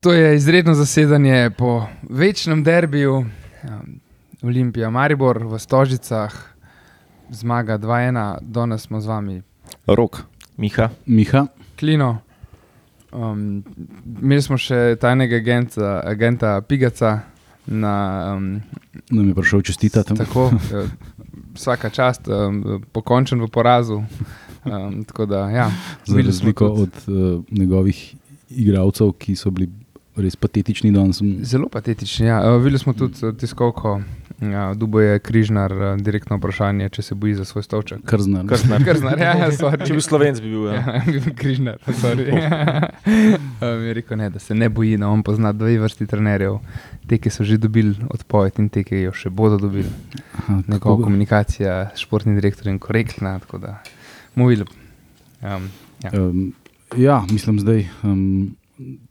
To je izredno zasedanje po večnem derbiju, um, Olimpija Maribor v Stožicah, zmaga 2-1, danes smo z vami. Rok, Miha. Miha. Klino. Um, imeli smo še tajnega agenta, agenta Pigaca. Na, um, Nam je prišel čestitati. tako, eh, vsaka čast, um, pokončen v porazu. Um, tako da, ja, Za razliko tudi- od uh, njegovih igralcev, ki so bili res patetični danes. Zelo patetični. Ja. Uh, videli smo tudi uh, tiskovko, ja, Dubo je križnar, uh, direktno vprašanje, če se boji za svoj stolček. Kar znam. Krznar. Krznar, ja, ja, sorry. Če bi slovenc bi bil. Ja. Ja, križnar, sorry. um, je rekel, ne, da se ne boji, da on pozna dve vrsti trenerjev. Te, ki so že dobili odpoved in te, ki jo še bodo dobili. Aha, Njegova kako- komunikacija s športnim direktorjem je korektna. tako da mu videl. Um, ja. Um, ja, mislim, zdaj. Um,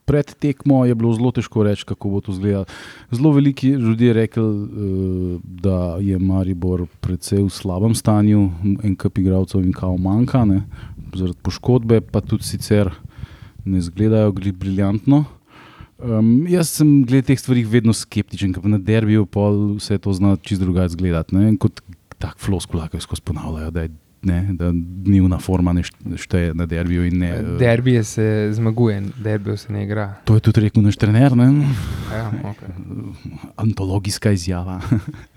pred tekmo je bilo zelo težko reči, kako bo to izgledalo. Zelo veliki ljudje je rekel, uh, da je Maribor precej v slabem stanju, en kup igralcev in kao manjka, ne, zaradi poškodbe, pa tudi sicer ne izgledajo gli- briljantno. Um, jaz sem glede teh stvari vedno skeptičen, ker na derbiju vse to zna čisto drugače izgledati. Kot tak floskula, ki jo skozi ponavljajo, da, je, ne, da dnevna forma ne št- šteje na derbiju. Ne, eh, Derbije se zmaguje, derbijo se ne igra. To je tudi rekel naš trener, ne? Ja, okay. antologijska izjava.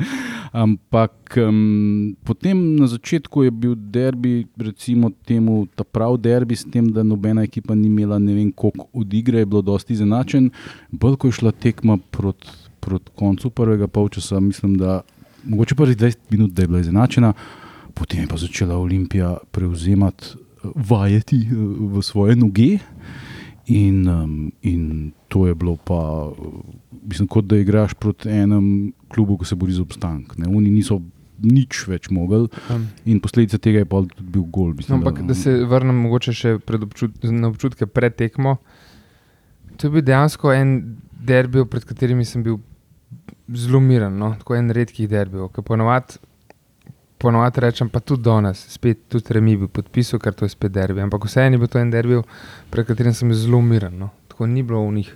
Ampak um, potem na začetku je bil derbi, recimo temu, ta prav derbi, s tem, da nobena ekipa ni imela ne vem koliko od igre, je bilo dosti izenačen. Bolj ko je šla tekma proti prot koncu prvega polčasa, mislim, da mogoče prvih 20 minut, da je bila izenačena, potem je pa začela Olimpija prevzemati, eh, vajeti eh, v svoje noge. In, um, in to je bilo pa, uh, mislim, kot da igraš proti enem klubu, ki se bori za obstanek. ne. Oni niso nič več mogli Um, in posledica tega je pa tudi bil gol. No, Mislim, ampak da se vrnem mogoče še občut, na občutke pred tekmo. To je bil dejansko en derbi, pred katerimi sem bil zelo miren, no? tako en redkih derbijev. Ker ponovadi ponovad rečem, pa tudi danes, spet tudi remi bi podpisal, ker to je spet derbi. Ampak vseeno je bil to en derbi, pred katerim sem zelo miren. No? Tako ni bilo v njih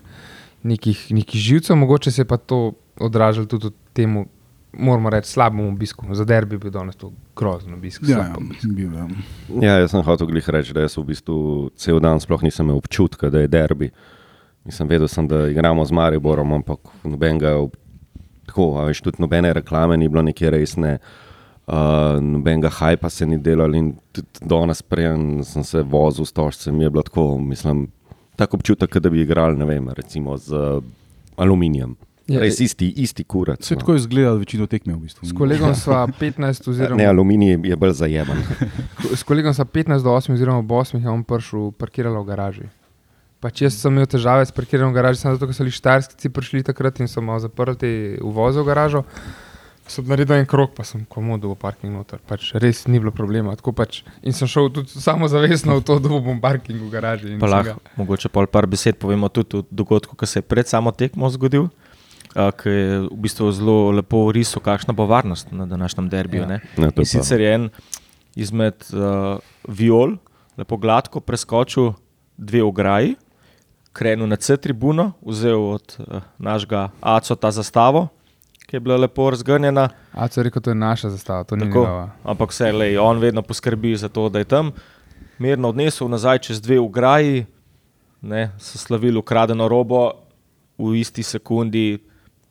nekih, nekih živcev, mogoče se je pa to odražalo tudi v temu. Moramo reči, slabemu obisku. Za derbi je bil danes to grozno obisk. Ja, obisk. bil, ja. ja, jaz sem hotel glih reči, da jaz v bistvu cel dan sploh nisem imel občutka, da je derbi. Nisem vedel, sem, da igramo z Mariborom, ampak nobenega, ob- tako, a veš, tudi nobene reklame ni bilo nekje resne, uh, nobenega hajpa se ni delal in tudi danes, preden sem se vozil s tožcem, je bilo tako, mislim, tako občutek, kot da bi igrali, ne vem, recimo z uh, aluminijem. Ja, Res isti, isti kurac. Se no. tako izgledalo večino tekme v bistvu. S kolegom sva 15, oziroma Ne, aluminij je bolj zajemen. S kolegom sem 15 do 8, oziroma ob 8 je on prišel, parkiral v garaži. Pač jaz sem imel težave s parkiranjem v garaži, samo zato, ker so bili štajerski prišli takrat in so malo zaprti uvoze v garažo. Sem naredil en krok, pa sem komodo v parking noter. Pač res ni bilo problema. Tako Pač, in sem šel tudi samozavestno v to, da bom parking v garaži. in Pa ga- mogoče pol par besed povemo tudi o dogodku, ki se je pred samo tekmo zgodil. Uh, ki je v bistvu zelo lepo risal, kakšna bo varnost na današnjem derbiju. Ja. Ja. In sicer je en izmed uh, viol, lepo gladko preskočil dve ograji, krenil na C-tribuno, vzel od uh, našega Aco ta zastavo, ki je bila lepo razgrnjena. A so rekel, to je naša zastava, to ni Tako, njegova. ampak vse, lej, on vedno poskrbi za to, da je tam mirno odnesel nazaj čez dve ograji, ne, so slavili ukradeno robo, v isti sekundi,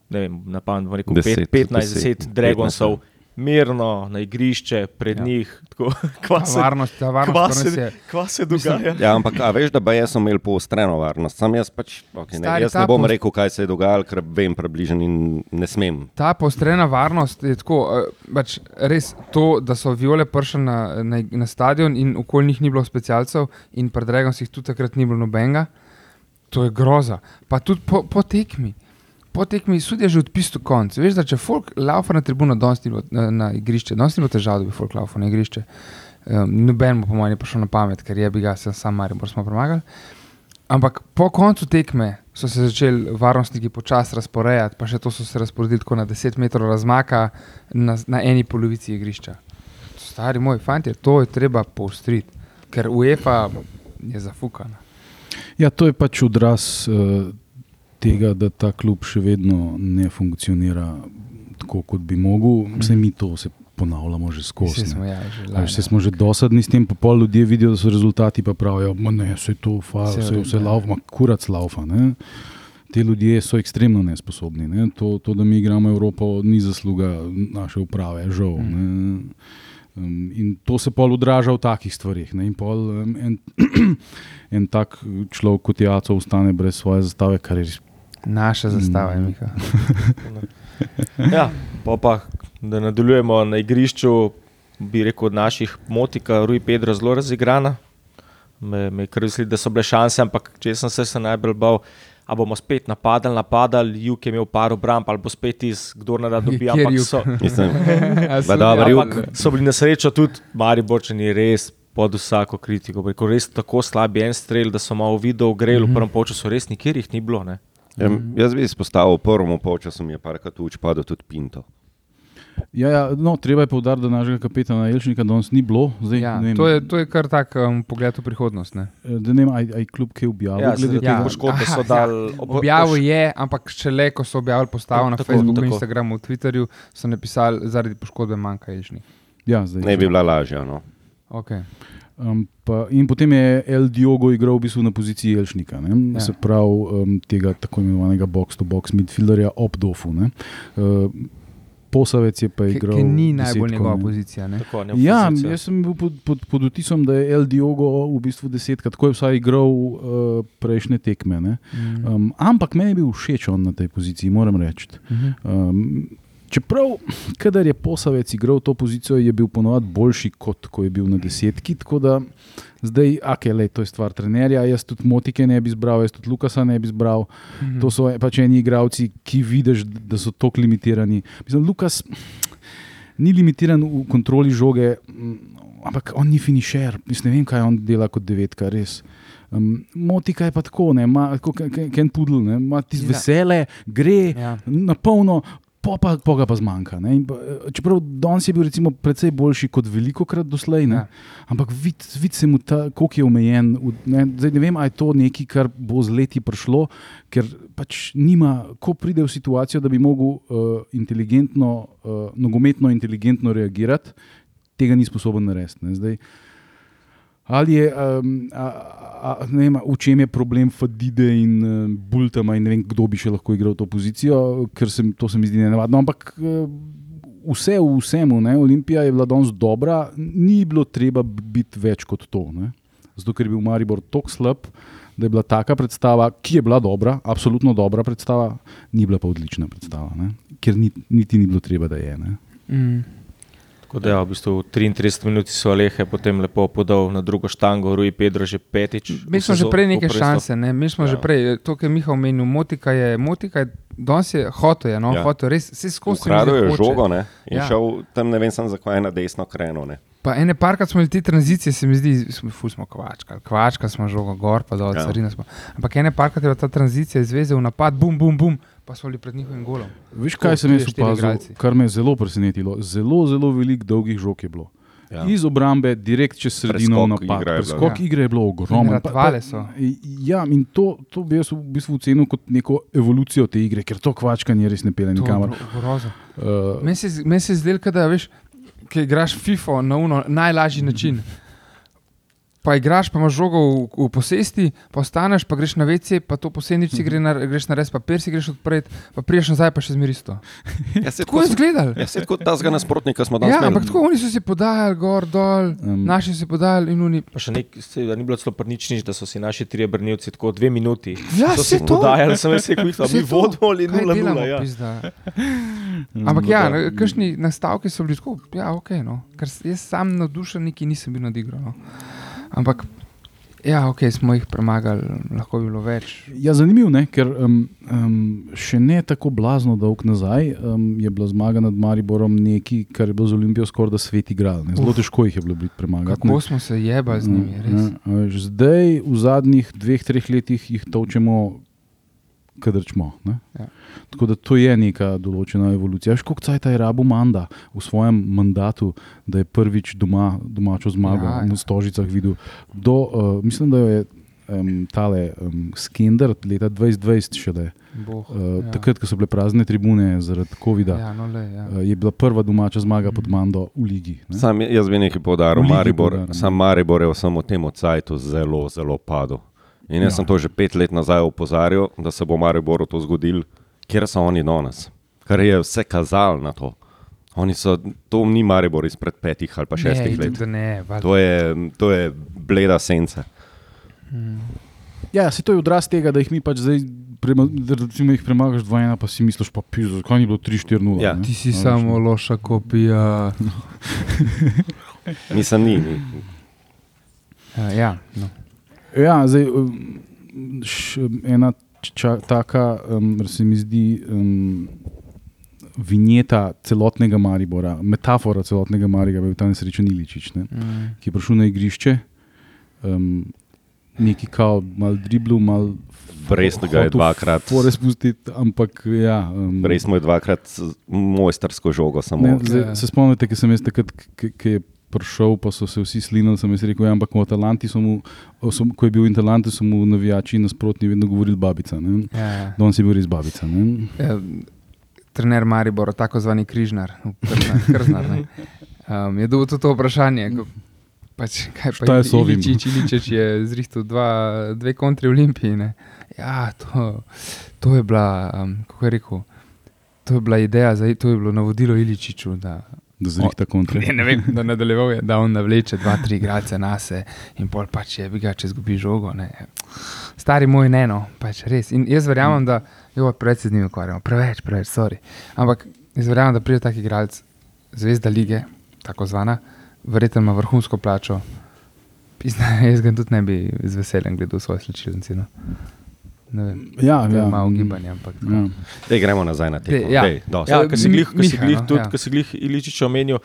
ne vem, na pamet, bom rekel, Deset, pet, 15, deset, 10 Dragonsov, mirno na igrišče, pred Ja. njih, tako, kva se, varnost, ta kva varnost nas se, je. kva se Mislim, dogaja. Ja, ampak a veš, da pa jaz imel poostreno varnost. Sam jaz pač, okay, ne, jaz ne bom post- rekel, kaj se je dogajalo, ker vem približno in ne smem. Ta poostrena varnost je tako, eh, pač res to, da so viole prišle na, na, na stadion in okoli njih ni bilo specialcev, in pred Dragom si jih tudi takrat ni bilo nobenega, to je groza. Pa tudi po, po tekmi. Po tekmi sudi je že odpisal konc. Veš, da če folk laufa na tribuno, danes ni bilo na, na igrišče, danes ni bilo težav, da bi folk laufal na igrišče. Um, Noben mu po mojem ni prišel na pamet, ker je bi ga sem sam Maribor smo premagali. Ampak po koncu tekme so se začeli varnostniki počasi razporejati, pa še to so se razporedili tako na 10 metrov razmaka na, na eni polovici igrišča. Stari moj fanti, to je treba poostriti, ker UEFA je zafukana. Ja, to je pač odraz uh, tega, da ta klub še vedno ne funkcionira tako, kot bi mogel. Vse mi to se ponavljamo že skozi. Vsi ne. smo, ja, že A lani, veš, saj smo že dosadni s tem, pa pol ljudje vidijo, da so rezultati, pa pravijo, da ne, vse to, fa, Vse vse, vse ja. laufa, kurac laufa. Ne. Ti ljudje so ekstremno nesposobni. Ne. To, to, da mi igramo Evropo, ni zasluga naše uprave, žal. Mm. Um, in to se pol odraža v takih stvarih. Ne. In pol um, en, en tak človek kot Jaco ostane brez svoje zastave, kar je res. Naša zastava je Mm. Miha. Ja, pa, pa da nadaljujemo na igrišču, bi rekel, od naših motika, Rui Pedro zelo razigrana. Me, me je kar veseli, da so bile šanse, ampak če sem se, se najbolj bal, a bomo spet napadali, napadali, Juk je imel par obramb, ali bo spet iz, kdo ne da dobi. Ampak Juk? so, Mislim, Juk. ampak so bili na srečo tudi Mariborčani res pod vsako kritiko. bi Rekel, res tako slab je en strel, da so malo video greli, v prvem polčasu res nikjer jih ni bilo. Ne? Ja, jaz bi izpostavil prvo polčasu, mi je parkrat uč padel tudi Pinto. Ja, ja, no, treba je povdariti, da našega kapetana Elšnika danes ni bilo. Zdaj, Ja, vem, to, je, to je kar tak um, pogled v prihodnost. Ne? Da ne vem, aj, aj kljub kaj objavil. Ja, glede ja, poškodbe so dali ob- Objavil je, ampak šele ko so objavili postavo na Tako, Facebooku, tako. Instagramu, Twitterju, so napisali, zaradi poškodbe manjka ježni. Ja, zdaj, Ne bi bila lažja. No. Okay. Um, pa, in potem je El Diogo igral v bistvu na poziciji Elšnika, ne? Ja. se pravi um, tega tako imenovanega box-to-box midfielderja ob Dofu. ne. Uh, Posavec je pa Ki, igral. ki ni desetko, najbolj njegova ne. pozicija. Ne? Tako, ne, Ja, jaz sem bil pod, pod, pod vtisom, da je El Diogo v bistvu desetkrat, tako je vsaj igral uh, prejšnje tekme. ne. Mm. Um, ampak meni je bil všeč on na tej poziciji, moram reči. Mhm. Um, čeprav, kadar je posavec igral to pozicijo, je bil ponovadi boljši, kot ko je bil na desetki. Tako da zdaj, okay, lej, to je stvar trenerja. Jaz tudi Motike ne bi izbral, jaz tudi Lukasa ne bi izbral. Mhm. To so pač eni igravci, ki vidiš, da so tako limitirani. Mislim, Lukas ni limitiran v kontroli žoge, mm, ampak on ni finišer. Mislim, ne vem, kaj on dela kot devetka, res. Um, Motika je pa tako, ne, ima tako Ken Pudl, ne, ima tisto Ja. vesele, gre Ja. na polno. Po pa, po pa zmanjka. pa, eh, Čeprav danes je bil recimo precej boljši kot veliko krat doslej, ne. Ja. ampak vid, vid se mu, ta, koliko je omejen. Ne, zdaj ne vem, ali je to nekaj, kar bo z leti prišlo, ker pač nima, ko pride v situacijo, da bi mogel uh, inteligentno, uh, nogometno inteligentno reagirati, tega ni sposoben narediti. Zdaj, Ali je, um, a, a, ne vem, v čem je problem Fadide in uh, Bultama, in ne vem, kdo bi še lahko igral to pozicijo, ker se, mi- to se mi zdi nenavadno. Ampak uh, vse v vsemu, ne, Olimpija je bila danes dobra, ni bilo treba biti več kot to. Ne. Zato, ker je bil Maribor tako slab, da je bila taka predstava, ki je bila dobra, absolutno dobra predstava, ni bila pa odlična predstava, ne. ker ni, niti ni bilo treba, da je. Ne. Mm. Tako da, ja, v bistvu v 33 minut so Alehe potem lepo podal na drugo štango, Rui Pedro že petič. Mi smo že prej neke šanse, ne? mi smo ja. že prej, to, kar je Miha omenil, motika je, motika je, danes je hotel, je, no, ja. Hotel, res, skozi. se mi Ukradel je žogo ne, in Ja. šel tam, ne vem, sem zakaj na desno krenil. Ne. Pa ene parkrat smo imeli te tranzicije, se mi zdi, smo, ful smo kvačkali, kvačka smo žogo gor, pa dol, Ja. carina smo. Ampak ene parkrat je bila ta tranzicija izveze v napad, bum, bum, bum, pa smo bili pred njihovim golom. Veš, kaj sem jaz opazil, kar me je zelo presenetilo? Zelo, zelo veliko dolgih žog je bilo. Ja. Ja. Iz obrambe, direkt čez sredino Preskok napad. igre je bilo, Preskok ja. igre je bilo In ogromen. ratovale so. Ja, in to, to bi jaz v bistvu ocenil kot neko evolucijo te igre, ker to kvačkanje res ne pele nikamor. Uh, Meni se, meni se zdi, da veš, ki igraš FIFO na uno, najlažji način. Pa igraš, pa imaš žogo v, v posesti, pa ostaneš, pa greš na vece, pa to posebnič si gre na, greš na res, papir si greš odpreti, pa priješ nazaj, pa še zmeri isto. Ja, se Tako je izgledal. Ja, se kot ta zga nasprotnika smo danes Ja, imeli. ampak tako oni so se podajali gor, dol, Um, naši so se podajali in oni. Pa še nek, se, da ni bilo celo pri nič, da so si naši trije brnilci tako dve minuti. Ja, so si to. podajali, sem da Saj mi vodimo ali 0-0. delamo, Ja. pizda? Ampak ja, na- kakšni nastavki so bili tako, ja, ok, no. Ker jaz sam navdušen, neki nisem bil nadigran. No. Ampak, ja, ok, smo jih premagali, lahko bi bilo več. Ja, zanimivo je, ker um, um, še ne tako blazno dolg nazaj um, je bila zmaga nad Mariborom nekaj, kar je bilo z Olimpijo skoraj da svet igral. ne. Zelo Uf. težko jih je bilo biti premagati. Kako smo se jebali z njimi, res. Ja, a veš, zdaj, v zadnjih dveh, treh letih jih točemo, kadar čmo. ne. Ja. Tako da to je neka določena evolucija. Koliko cajt je rabo Manda v svojem mandatu, da je prvič doma, domačo zmago Ja, ja, na Stožicah videl. Do, uh, mislim, da jo je um, tale um, Skender leta 2020 še da je. Boh, Uh, ja. Takrat, ko so bile prazne tribune zaradi COVID-a, Ja, no, le, ja. uh, je bila prva domača zmaga pod Mando v ligi. ne. Sam, jaz bi nekaj poudaril. Maribor, poudarjam. sam Maribor je v samo tem odsajtu zelo, zelo padel. In jaz Ja. sem to že pet let nazaj opozarjal, da se bo Mariboru to zgodilo, kjer so oni danes. Kar je vse kazalo na to. Oni so, to ni Maribor izpred petih ali pa šestih ne, let. Ne, valjda. To je, to je bleda senca. Ja, se to je odraz tega, da jih mi pač zdaj. Prema, da recimo jih premagaš 2-1, pa si misliš, pa pizzo, zakaj ni bilo 3-4-0. Ja. ne? Ti si veš, samo loša kopija. Mislim, ni. ni. Ja, ja, no. Ja, zdaj, um, ena ča, taka, um, se mi zdi, um, vinjeta celotnega Maribora, metafora celotnega Maribora, je bil ta nesrečen Iličič, ne, mm. ki je prišel na igrišče, um, neki kao, mal driblu, mal. Res ga je dvakrat. Fore spustiti, ampak ja. Um, Res mu je dvakrat mojstersko žogo samo. Ne, Ja. zdaj, se spomnite, ki sem jaz takrat, ki je prišel, pa so se vsi slinili, sem jaz rekel, ja, ampak v Atalanti so mu, so, ko je bil v Atalanti, so mu navijači nasprotni vedno govorili babica. Ne? ja, ja. Danes je bil res babica. Ne? Eh, trener Maribora, tako zvani križnar, Krznar, Krznar, ne. um, je dobil tudi to vprašanje. Pač, kaj pa je ovim? Iličič, Iličič je zrihtel dva, dve kontri Olimpiji. Ne. Ja, to, to je bila, um, kako je rekel, to je bila ideja, za, to je bilo navodilo Iličiču. Da, Da zrihta kontra. Ne, ne vem, da nadaljeval je, da on navleče dva, tri igralce na se in pol pač je, bi ga, če zgubi žogo. Ne. Stari moj ne, no, pač res. In jaz verjamem, da, jo, preveč se z njimi ukvarjamo, preveč, preveč, sorry. Ampak jaz verjamem, da pride tak igralec, zvezda lige, tako zvana, verjetno ima vrhunsko plačo. Pizna, jaz ga tudi ne bi z veseljem gledal v svojo slčilnico. No. Ja, je ja. malo gibanje, ampak. Ja. Dej, gremo nazaj na. Dej, ja. Dej. Ja, Eh, ki si glih, ki si Miha, glih, no, tudi, ja. si glih Iličič omenil.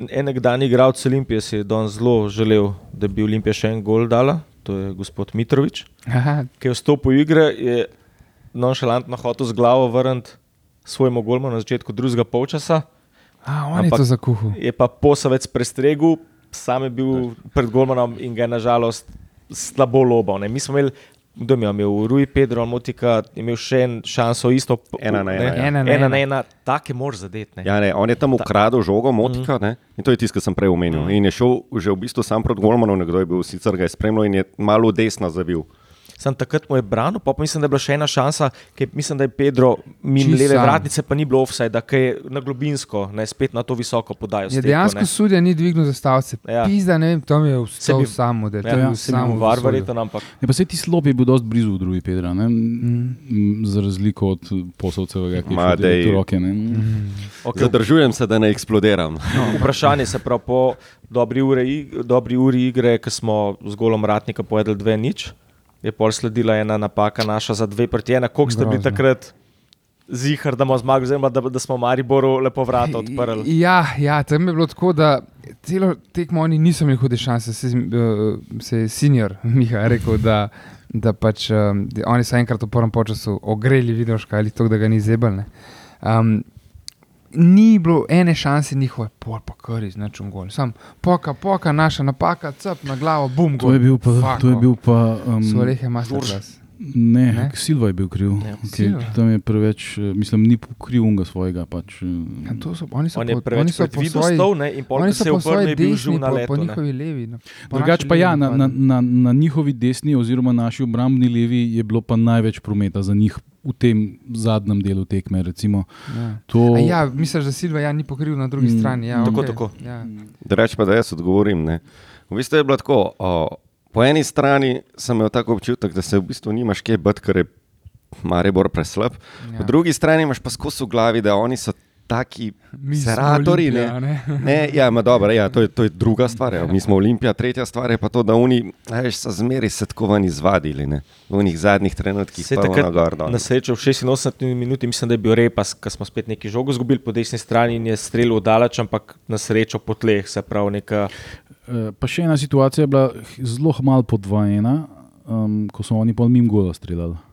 En nekdani igralec Olimpije si je danes zelo želel, da bi Olimpija še en gol dala, to je gospod Mitrovič, Aha, ki je vstopil v igre, je nonšalantno hotel z glavo vrniti svojemu golmu na začetku drugega polčasa, a, on je Ampak- to zakuhal. je pa posavec prestregel, sam je bil pred golmanom in ga je nažalost slabo lobal. Ne. Mi smo imeli, kdo je imel, Rui Pedro, Motika, imel še en šanso isto. Ena na ena, ne. ja. Ena na ena, na ena. ena, take moraš zadeti. ne. Ja, ne, on je tam ukradel žogo, motika, ne? in to je tisto, kar sem prej omenil. In je šel že v bistvu sam proti Golmanu, nekdo je bil sicer ga je spremljal in je malo desno zavil. Sam takrat mu je branil, pa, pa mislim, da je bila še ena šansa, ki mislim, da je Pedro mimo Čisto leve sam. vratnice, pa ni bilo offside, ki je na globinsko, ne spet na to visoko podajo. Je dejansko sudja ni dvignil zastavice. Ja. Ja. Pizda, ne vem, tam je Se vstal bi- sam model. Ja, to je ja, bil se mi sam var, v verjetno, ampak Ja, pa se ti slop je bil dosti blizu drugi Pedra, ne? Mm. za razliko od poslovcevega, ki je Ma, šel direkt v dej. roke. Ne? okay, Zadržujem se, da ne eksplodiram. No, vprašanje se pravi po dobri uri, dobri uri igre, ki smo z golom Ratnika povedali dve nič, je pol sledila ena napaka naša za dve proti ena. Koliko ste bili takrat zihar, da, zmagali, oziroma da, da smo Mariboru lepo vrata odprli? Ja, ja, tam je bilo tako, da celo tekmo oni niso imeli hude šanse. Se, se je senior Miha rekel, da, da pač um, oni so enkrat v prvem času ogreli videoška ali to, da ga ni zebal. Um, ni bilo ene šanse njihove, pol pa kar iz nečem gol. Sam poka, poka, naša napaka, cep na glavo, bum, To je bil pa. Fuck, To je bil pa um, Svolehe masterclass. ne, Ne? ne? Silva je bil kriv. Ja, Okay, Silva. tam je preveč, eh, mislim, ni kriv unga svojega. Pač, eh, Ja, to so, oni so On po, preveč oni so po svoji, stol ne, in pol, se je po obrnil, je bil desni, na po, letu. po ne. njihovi levi. no. Po Drugač pa ja, na, na, na, na njihovi desni, oziroma naši obrambni levi, je bilo pa največ prometa za njih v tem zadnjem delu tekme. Recimo, Ja. to, A Ja, misliš, da Silva ja, ni pokril na drugi Mm, strani. Ja, tako, okay. tako. Ja. Da reč pa, da jaz odgovorim. Ne. V bistvu je bilo tako. O, po eni strani sem imel tako občutek, da se v bistvu nimaš kje bati, ker je Maribor preslab. Ja. Po drugi strani imaš pa skozi v glavi, da oni so taki seratori. Ne. ne. Ne, ja, ma dobro, ja, to, je, to je druga stvar. Ja. Mi smo Olimpija, tretja stvar je pa to, da oni veš, so zmeri se tako ven izvadili. Ne. V njih zadnjih trenutkih Se takrat gor. Na srečo v 86 minuti, mislim, da je bil repas, ko smo spet neki žogo izgubili po desni strani in je streljal daleč, ampak na srečo po tleh, se pravi neka. Eh, Pa še ena situacija je bila zelo malo podvojena, um, ko so oni pol mim gola streljali.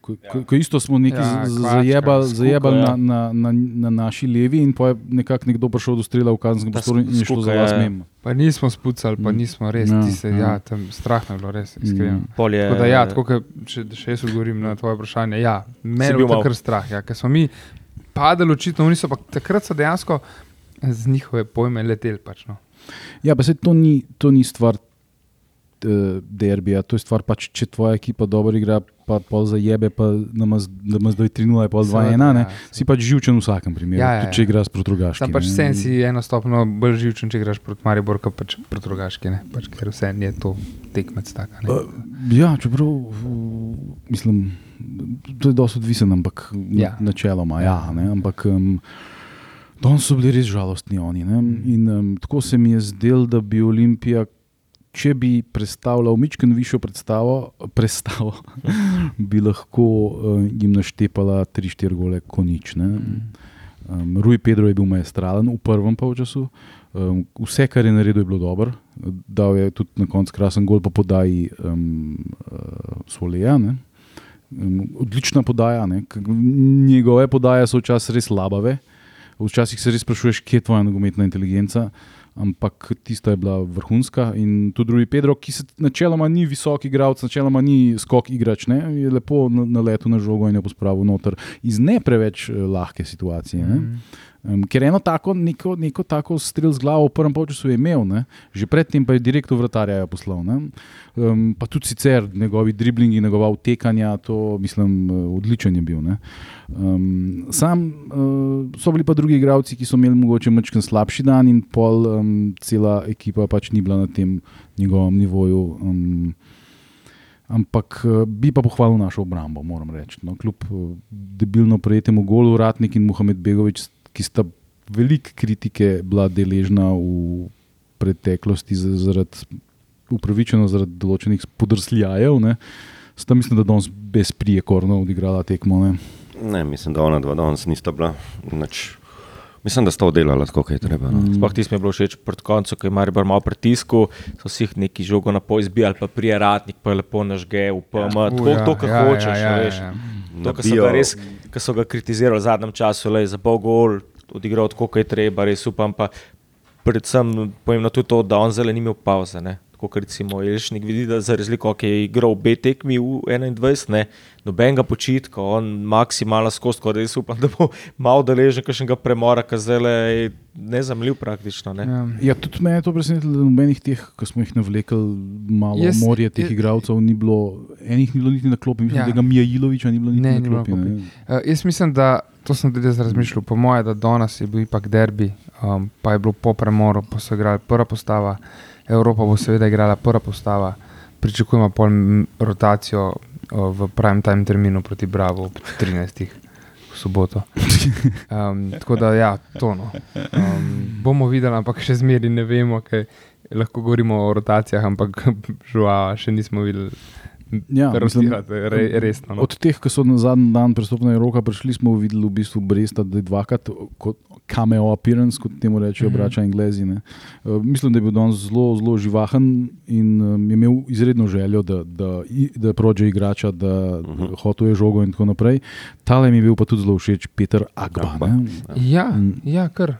Ko, ko, ko isto smo nekaj Ja, ja, zajebali zajebal ja. na, na, na, na naši levi, in pa je nekako nekdo prišel do strela v kazenskem prostoru in je šlo za ja, vas ja. mimo. Pa nismo spucali, pa Mm. nismo res, Ja, ja, tiste, ja. ja, tam strah me je bilo, res, iskreno. Mm. Je, Tako da, ja, tako, ke, če še jaz odgovorim na tvoje vprašanje, ja, meni je bil bilo kar strah. Ja, ker smo mi padali, očitno, oni so pa takrat so dejansko z njihove pojme leteli. Pač, no. Ja, pa se to ni, to ni stvar uh, derbija, to je stvar, pač, če tvoja ekipa dobro igra, pa pol zajebe, pa nam zdaj 3-0, pol 2-1, Seveda, ne, ja, si pač živčen v vsakem primeru, Ja, ja, tudi če ja. igraš proti drugačnim. Tam pač sen si eno stopno bolj živčen, če igraš proti Maribor, kot pač proti drugački, ne? pač, ker vse je to tekmec taka. ne. Uh, ja, čeprav mislim, to je dosti odvisen, ampak Ja. ja. načeloma, ja, ne, ampak. Um, Danes so bili res žalostni oni. Ne? In um, tako se mi je zdelo, da bi Olimpija, če bi predstavljal Mičken višjo predstavo, predstavo bi lahko uh, jim naštepala 3-4 gole konične. Um, Rui Pedro je bil maestralen v prvem polčasu. Um, vse, kar je naredil, je bilo dobro. Dal je tudi na koncu krasen gol, pa podaji um, uh, Soleja. ne. Um, odlična podaja. ne. Njegove podaje so včasih res labave. Včasih se res sprašuješ, kje je tvoja nogometna inteligenca, ampak tista je bila vrhunska. In tudi drugi Pedro, ki se načeloma ni visok igralec, načeloma ni skok igrač, ne, je lepo na, na letu na žogo in jo pospravil noter iz ne preveč eh, lahke situacije. Ne. Um, ker eno tako, neko, neko tako strel z glavo v prvem polčasu je imel, ne? že predtem pa je direkt v vratarja jo poslal. ne. Um, pa tudi sicer njegovi driblingi, njegova utekanja, to mislim, eh, odličen je bil. ne. Um, sam uh, so bili pa drugi igralci, ki so imeli mogoče malo slabši dan, in pol um, cela ekipa pač ni bila na tem njegovem nivoju. Um, Ampak eh, bi pa pohvalil našo obrambo, moram reči. No, kljub debilno prejetemu golu, Ratnik in Mohamed Begovič, ki sta veliko kritike bila deležna v preteklosti za- zaradi upravičeno zaradi določenih podrsljajev, ne, sta mislim, da danes bezprijekorno odigrala tekmo. Ne. Ne, mislim, da ona dva danes nista bila. Nič. Mislim, da sta oddelala tako, kot je treba. No. Sploh ti je bilo všeč proti koncu, ko je Maribor malo pritisku, so si jih neki žogo na pol izbijali, pa prijeratnik pa je lepo nažge, upamo, U, tako ja, to, kar ja, hočeš. ja, ja, veš. ja. To, kar so ga res, ki so ga kritizirali v zadnjem času, le za bog gol, odigral tako, kot je treba, res upam. Pa predvsem pomembno tudi to, da on zelo ni imel pauze. Ne? Tako kot recimo Jelšnik vidi, da za razliko, ki je igral obe tekmi v 21, ne, nobenega počitka, on maksimalno skozi, tako da jaz upam, da bo malo deležen kakšnega premora, ki zdaj je nezamljiv praktično. Ne? Ja. Ja, tudi me je to presenetilo, da nobenih teh, ki smo jih navlekli, malo Jaz- morje teh jaz- igralcev ni bilo, enih ni bilo niti na klopi, mislim, Ja. da ga Mija Iloviča ni bilo niti Ne, na ni klopi. ne. Uh, jaz mislim, da to sem tudi jaz razmišljal. Po mojem, da danes je bil ipak derbi, um, pa je bilo po premoru, pa so igrali prva postava. Evropa bo seveda igrala prva postava. Pričakujemo pol rotacijo uh, v prime time terminu proti Bravo ob 13. v soboto. Um, tako da, ja, to no. Um, bomo videli, ampak še zmeraj ne vemo, kaj lahko govorimo o rotacijah, ampak žuava še nismo videli. Ja, mislim, rotirati, re, resno. No. Od teh, ki so na zadnji dan prestopnega roka prišli, smo videli v bistvu Bresta, da je dvakrat kot cameo appearance, kot temu rečejo, Mhm. brača Anglezi. ne. Uh, mislim, da je bil danes zelo, zelo živahen in um, je imel izredno željo, da, da, da prođe igrača, da Mhm. hotuje žogo in tako naprej. Tale mi je bil pa tudi zelo všeč, Peter Agba. Agba. ne. Ja, Mm. ja kar.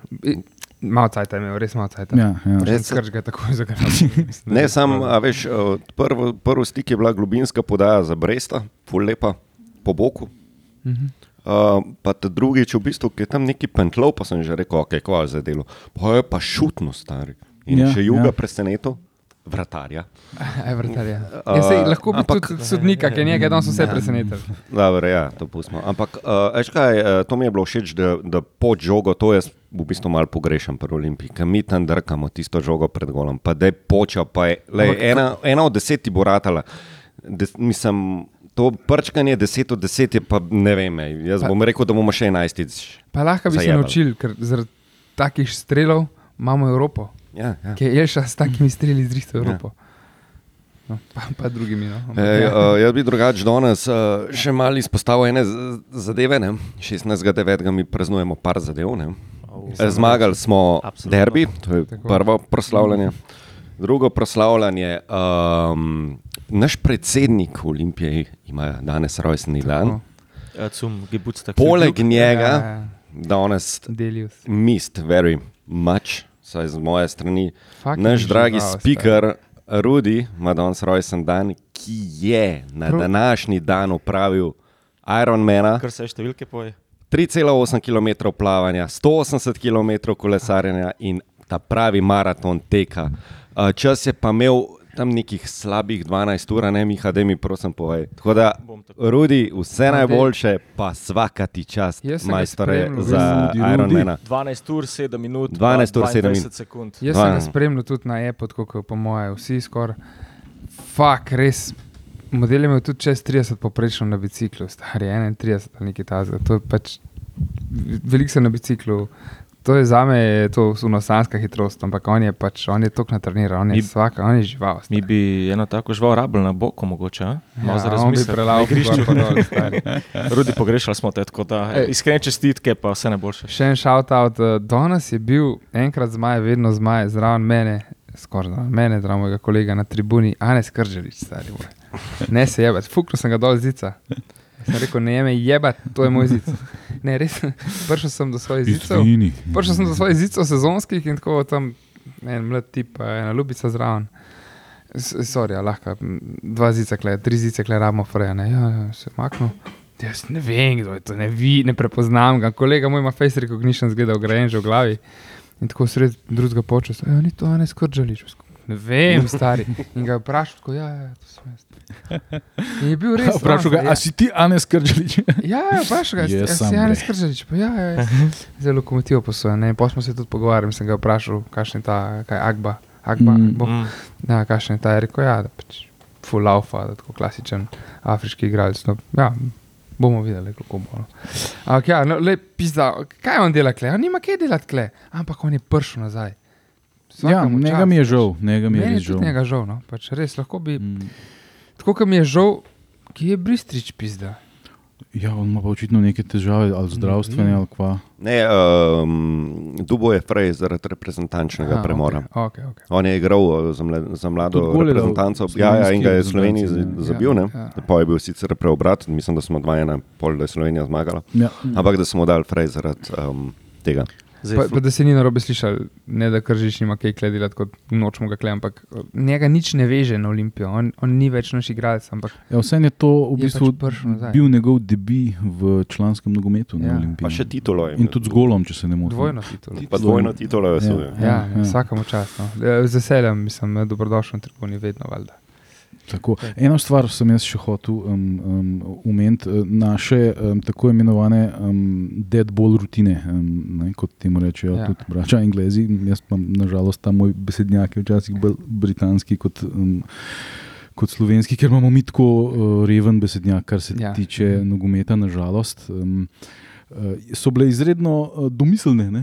Malo cajt je imel, res malo cajt. Ja, ja. Res- Skrč ga je takoj zagrnil. Ne, sam, a veš, prvo, prvi stik je bila globinska podaja za Bresta, ful lepa, po boku. Mhm. Uh, pa drugič, v bistvu, ki je tam neki pentlov, pa sem že rekel, ok, kva je za delo. Pa je pa šutno stari. In Ja, še juga ja. presenetil, vratarja. Evertarja. Uh, Ja, sej, lahko bi ampak- tudi sodnika, ki je njega danes vse presenetil. Dobro, ja, to pustimo. Ampak, uh, veš kaj, uh, to mi je bilo všeč, da, da pod žogo, to jaz v bistvu malo pogrešam pri Olimpiji, ker mi tam drkamo tisto žogo pred golom, pa da je počel, pa je lej, ena, ena od deset ti bo ratala. Des, mislim, to prčkanje deset od deset je pa ne vem, jaz Pa- bom rekel, da bomo še enajstič. Pa lahko bi se Zajebali. naučili, ker zaradi takih strelov imamo Evropo, Ja, ja. ki je Elša s takimi streli zrihtel Evropo. No, pa, pa drugimi. No. Ja. uh, jaz bi drugače danes uh, še malo izpostavil ene zadeve. Ne? 16.9. mi praznujemo par zadev. Ne? Eh, Zmagali smo Absolutno. derbi, to je Tako. prvo proslavljanje. Drugo proslavljanje. Um, naš predsednik Olimpije ima danes rojstni dan. Ja, Zum Geburtstag. Poleg Ja, njega ja. danes Delius. mist very much, saj z moje strani. Fucking Naš dragi žival, speaker Rudi ima danes rojsten dan, ki je na Prav. današnji dan upravil Ironmana. Kar se številke poje. 3,8 km plavanja, 180 km kolesarjenja in ta pravi maraton teka. Uh, Čas je pa imel tam nekih slabih 12 ur, ne Miha, da mi prosim povej. Tako da. Rudi, vse najboljše, pa svaka ti čast, majstore, za. Ironmana. 12 ur, 7 minut, 12 ur, 7 22 minut. sekund. Jaz sem ga spremljal tudi na Apple, kot po moje, vsi skoraj. Fak, res. Model je imel tudi čez 30 poprečno na biciklu, star je 31 ali nekaj takega. To je pač veliko se na biciklu. To je za me to sunosanska hitrost, ampak on je pač, on je tok natreniran, on je Mi- svaka, on je žival. Mi bi eno tako žival rabili na boku, mogoče. a? Malo za ja, on bi prelal Na pa dol, stari. Rudi, pogrešali smo te, tako da Ej. iskrene čestitke, pa vse najboljše. Še en shout-out. eh, Danes je bil enkrat zmaj, vedno zmaj, zraven mene, skoraj zraven mene, zraven mojega kolega na tribuni, Anes Krželič, stari moj. Ne se jebati, fuknil sem ga dol z zica. Sem rekel, ne me jebati, to je moj zic. Ne, res, prišel sem do svojih. Izvini. Prišel sem do svojih zicov sezonskih in tako tam en mlad tip, pa ena ljubica zraven. Sorry, ja, lahko, dva zica, kle, tri zice, kle, ramo freja, ne, ja, ja, se maknil. Jaz ne vem, kdo je to, ne, vi, ne prepoznam ga. Kolega moj ima face recognition, zgleda ograjen že v glavi. In tako sred drugega počasa, ja, ni to, ne skrčališ. Ne vem, stari. In ga je vprašal, tako, ja, ja, to sem jaz. Je bil res. Vprašal ga, ja. a si ti Anes Krčelič? Ja, ja, vprašaj ga, yes, si Janes bre. Krželič. Pa, ja, ja, ja. Zelo lokomotivo posojen. Ne, pa smo se tudi pogovarjali, sem ga vprašal, kakšen je ta, kaj Agba. Agba Mm. bo, Mm. ja, kakšen je ta, je rekel, ja, da pač full laufa, da tako klasičen afriški igralec. No, ja, bomo videli, kako bo. no. Ampak ja, no, le pizda, kaj on dela kle? On nima kaj delati kle, ampak on je prišel nazaj. Ja, Svakemu njega mi je pač. žal, njega mi je Meni res je žal. njega žal, no. pač res lahko bi. Mm. Tako kot mi je žal, ki je bristrič pizda. Ja, on ima pa očitno neke težave, ali zdravstvene, ali kva. Ne, um, Dubo je Frej zaradi reprezentančnega Aha, premora. Okay, okay. On je igral uh, za, mla, za mlado dal reprezentanco, ja, ja, in ga je reprezentanci, z- zabil, ne? Ja, ja. Pa je bil sicer preobrat, mislim, da smo 2-1, pol, da je Slovenija zmagala. Ja. Ampak da smo dali Frej zaradi um, tega. Zdaj, Pa, pa da se ni na robe slišal, ne da kržiš nima kaj kledati, kot nočemo ga kle, ampak njega nič ne veže na Olimpijo, on, on ni več naš igralec, ampak Ja, vse je to v bistvu pač bil njegov debi v članskem nogometu na Ja. Olimpiji. Pa še titulo je. In tudi z golom, če se ne motim. dvojno titulo. Pa dvojno titulo je Ja. osvojil. Ja, Ja, ja, ja. vsakemu čast. No. Z veseljem, mislim, dobrodošel na tribuni, vedno valjda. Tako. Eno stvar sem jaz še hotel um, um, umeniti, eh, naše um, tako imenovane um, dead ball rutine, um, ne, kot temu rečejo Ja. tudi braća Anglezi. Jaz pa nažalost ta moj besednjak je včasih bolj britanski kot. Um, Kot slovenski, ker imamo mi tako uh, reven besednjak, kar se Ja. tiče nogometa, nažalost. Um, uh, so bile izredno uh, domiselne. Ne?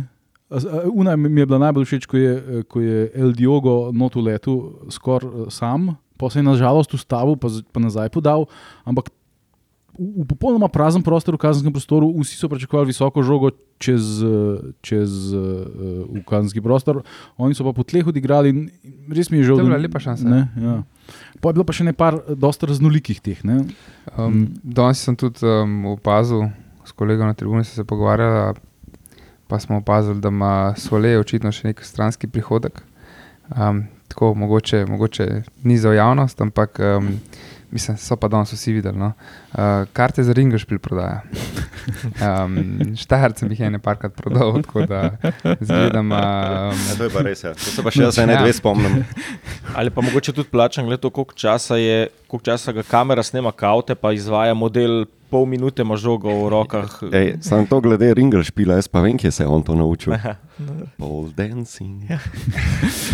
Una mi je bila najbolj všeč, ko je, eh, ko je El Diogo not v letu skoraj eh, sam, pa se je nažalost ustavil, pa, pa nazaj podal. Ampak v, v popolnoma praznem prostoru, v kazenskem prostoru, vsi so pričakovali visoko žogo čez, eh, čez uh, v kazenski prostor, oni so pa po tleh odigrali in res mi je žal. To je bila lepa šansa. Ne, ja. Pa je bilo pa še nekaj dosta raznolikih teh. Ne? Um, danes sem tudi um, opazil, s kolegom na tribuni sem se pogovarjal, pa smo opazili, da ima Sole očitno še nek stranski prihodek. Um, tako mogoče, mogoče ni za javnost, ampak um, mislim, so pa danes vsi videli. No? Uh, karte za Ringeršpil prodaja. Um, Štajercem jih je ne parkrat prodal, tako da zgledam. Um, Ja, to je pa res. Ja. To se pa še jaz ene Ja. dve spomnim. Ali pa mogoče tudi plačam, glede to, koliko časa, je, koliko časa ga kamera snema kaute, pa izvaja model pol minute ima žogo v rokah. Ej, sam to glede Ringelšpila, jaz pa vem, kje se je on to naučil. Pole dancing.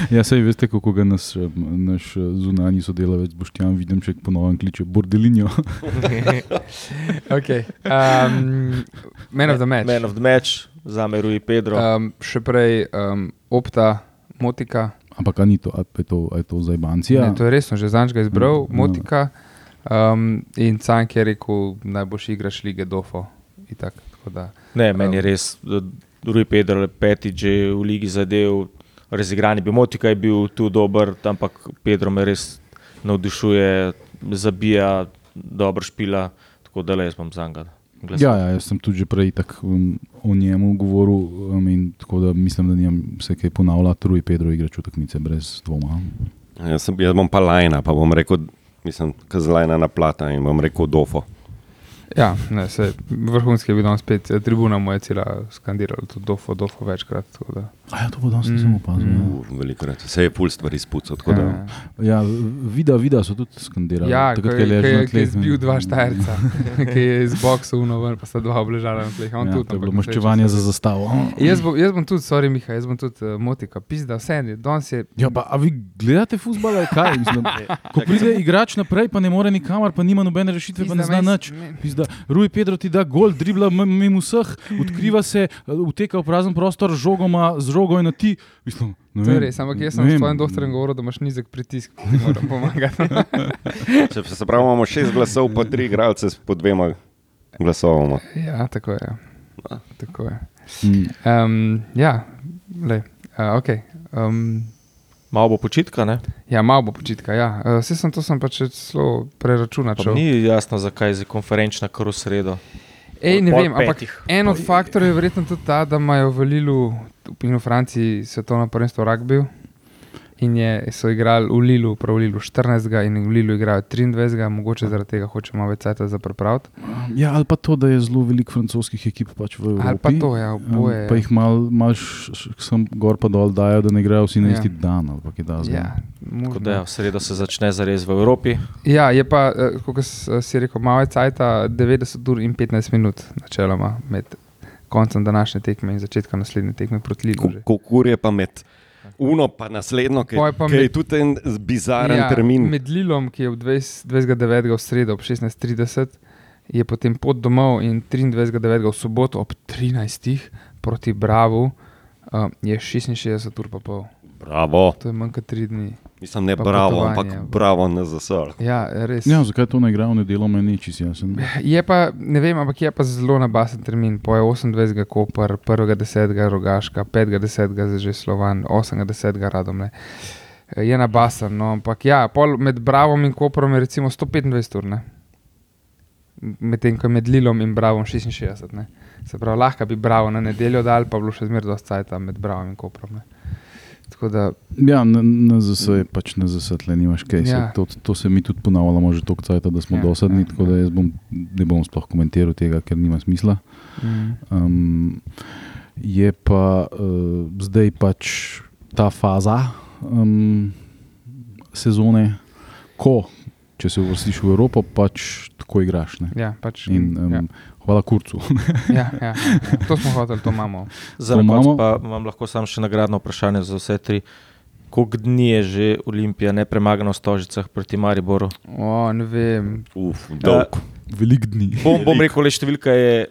Ja, sej veste, kako ga nas, naš zunanji sodelavec Boštjan Videmček ponovno kliče bordelinjo. okay. um, Man of the match. Man of the match, za me Rui Pedro. Um, še prej um, Opta, Motika. Ampak ni to, je to, je to zdaj bancija? Ne, to je resno, že zanj ga izbral, Mm, Motika. Um, in Cank je rekel, najboljši igraš lige Dofo. Itak, tako da, Ne, meni je Um, res, da Rui Pedro je peti že v ligi zadev, razigrani. Bi Motika je bil tu dober, ampak Pedro me res navdušuje, zabija, dobro špila, tako da le jaz bom za njega. Ja, ja, jaz sem tudi že prej tak, um, o njemu govoril, um, in tako da mislim, da nimam se kaj ponavljati. Rui Pedro igra čutekmice brez dvoma. Jaz, sem, jaz bom pa lajna, pa bom rekel, mislim, kazlajna na plata in bom rekel dofo. Ja, ne, se, vrhunski je bil danes spet, eh, tribuna mu je cela skandirala, tudi dofo, dofo večkrat. A ja, to bo danes nisem Mm, opazil. mm. Uh, velikokrat se je pul stvari spucal. Ja. Ja, vida, vida so tudi skandirali. Ja, takrat, ko je, ležal na je, zbil dva štajerca, ki je iz boksa unoven, pa sta dva obležala na tleh. On Ja, tudi, to je bilo maščevanje za zastavo. Jaz bom, jaz bom tudi, sorry, Miha, jaz bom tudi uh, motika, pizda, vse je, danes je. Ja, pa, a vi gledate futbol ali kaj? Mislim, ko pride igrač naprej, pa ne more nikamor, pa nima nobene rešitve, pa ne Pizda, zna nič. Pizda, Rui Pedro ti da gol, dribla mimo vseh, odkriva se, uteka v prazen prostor z žogoma, z žogo in ti. Mislim, res, ampak jaz sem s svojim doktorjem govoril, da imaš nizek pritisk, ki ti moram pomagati. Se, se pravi, imamo šest glasov, pa tri igralce s po dvema glasovoma. ja, tako je. Tako je. Um, ja, le, uh, ok. Um, Malo bo počitka, ne? ja, malo bo počitka. Ja. Vse sem to sem pač zelo preračunal. Ni jasno, zakaj je konferenčna kar v sredo. Ej, ne vem, ampak petih. en od faktorjev je verjetno tudi ta, da imajo v Lilu in v Franciji svetovno prvenstvo rugby. In je, so igrali v Lilu, prav v Lilu 14. in v Lilu igrajo 23. mogoče zaradi tega hočemo več časa za pripraviti. Ja, ali pa to, da je zelo veliko francoskih ekip pač v Evropi. Ali pa to, ja, oboje. pa jih malo mal sem gor pa dol dajo, da ne grejo vsi na Ja. isti dan. Ali pa kaj da Ja, Tako da ja, v sredo se začne zares v Evropi. Ja, je pa, eh, kot si rekel, malo je cajt, 90 ur in 15 minut, načeloma, med koncem današnje tekme in začetkom naslednje tekme proti Lilu. že. Kukur je pa med uno, pa naslednjo, ki Pol pa ki je med- tudi en bizaren ja, termin. Med Lilom, ki je v 20 29. v sredo ob 16:30, je potem pot domov in 23.9. v soboto ob 13. proti Bravu uh, je 66 ur pa pol. Bravo, To je manj kot 3 dni. Mislim ne Pa bravo, ampak ja. bravo na zasor. Ja, res. Ja, zakaj to ne igrajo v nedeljo, meni ni čisto jasen. Je pa, ne vem, ampak je pa zelo nabasen termin. Po je 28. Koper, 1.10. Rogaška, 5.10. že Slovan, 8.10. Radomle. Je nabasen, no, ampak ja, pol med Bravom in Koprom je recimo 125 ur. ne. Medtem ko je med Lilom in Bravom 66. Ne. Se pravi, lahko bi Bravo na nedeljo dal, pa bi bilo še zmeraj dosta cajta med Bravom in Koprom. Ne. Tako da, Ja, na, na ZS je pač na ZS, tle nimaš kaj. Ja. Ja. To, to se mi tudi ponavljamo že toliko cajta, da smo Ja, ja, dosadni, ja, ja, tako da jaz bom, ne bom sploh komentiral tega, ker nima smisla. mm, Um, je pa uh, zdaj pač ta faza um, sezone, ko če se uvrstiš v Evropo, pač tako igraš. Ne? ja, pač, In, um, ja, ja. Hvala kurcu. ja, ja, ja, to smo hoteli, to imamo. Za To konec imamo. pa imam lahko samo še nagradno vprašanje za vse tri. Koliko dni je že Olimpija nepremagana v Stožicah proti Mariboru? O, ne vem, Uf, dolg. Velik dni. Bom, bom rekel, le številka je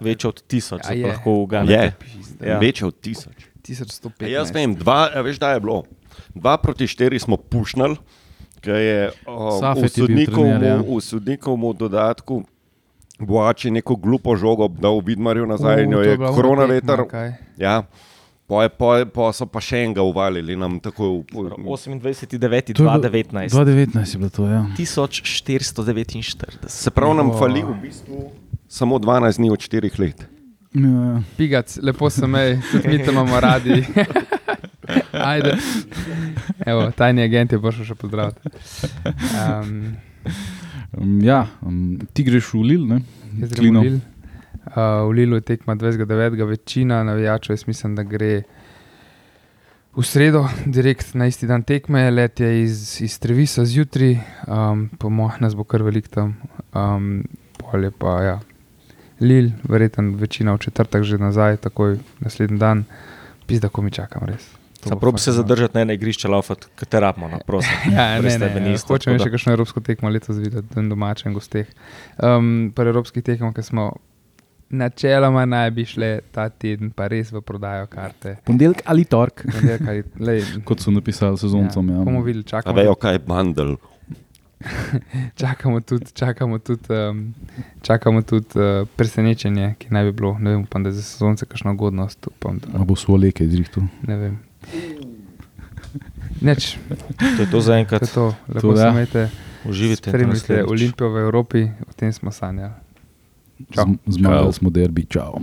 večja od tisoč, A se je? pa lahko Je, uganete. Ja. večje od tisoč. 1115. A Jaz vem, dva, a veš, da je bilo. Dva proti štiri smo pušnali, ki je o, v trener, ja. dodatku. Boači neko glupo žogo dal Vidmarju nazaj, in jo je korona veter. Ja, po, po, po so pa še enega uvalili nam tako v, 28. 9. To je bilo- 2019. 2019 je bilo to, ja. 1449. se pravi, nam fali v bistvu samo 12 dni od 4 let. ja. Pigac, lepo se mej, tudi mi te imamo radi. Ajde. Evo, tajni agent je prišel še pozdraviti. Um, Um, ja, um, ti greš v Lil, ne? jaz grem Klino. v Lil. Uh, v Lilu je tekma 29. Večina navijačev, jaz mislim, da gre v sredo, direkt na isti dan tekme, let je iz, iz Trevisa zjutraj, um, po mojem nas bo kar velik tam. Um, pol je pa, ja, Lil, verjetno večina v četrtek že nazaj, takoj naslednji dan, pizda, ko mi čakam res. To bo Zapravo bi fakt se dobro. zadržati na ene igrišče, laufati, katero rabimo, no, prosim. Ja, ne, ne, ne, isto, hočem še kakšno evropsko tekmo letos videti, in domače in gosteh. Um, pri evropskih tekmah, ki smo načeloma naj bi šle ta teden, pa res v prodajo karte. Ponedeljek ali torek, kot so napisali sezoncem. Ja, bomo videli, A čakamo, vejo, kaj je bandel. čakamo tudi, čakamo tudi, um, čakamo tudi uh, presenečenje, ki naj bi bilo. Ne vem, upam, da je za sezonce kakšna ugodnost. Upam, da, A bo svoje leke izrihtel. ne vem. Neč. To je to za enkrat. To je to. Lepo to, se imejte. Uživite. Spremljite Olimpijo v Evropi, o tem smo sanjali. Zmagali smo derbi, čau.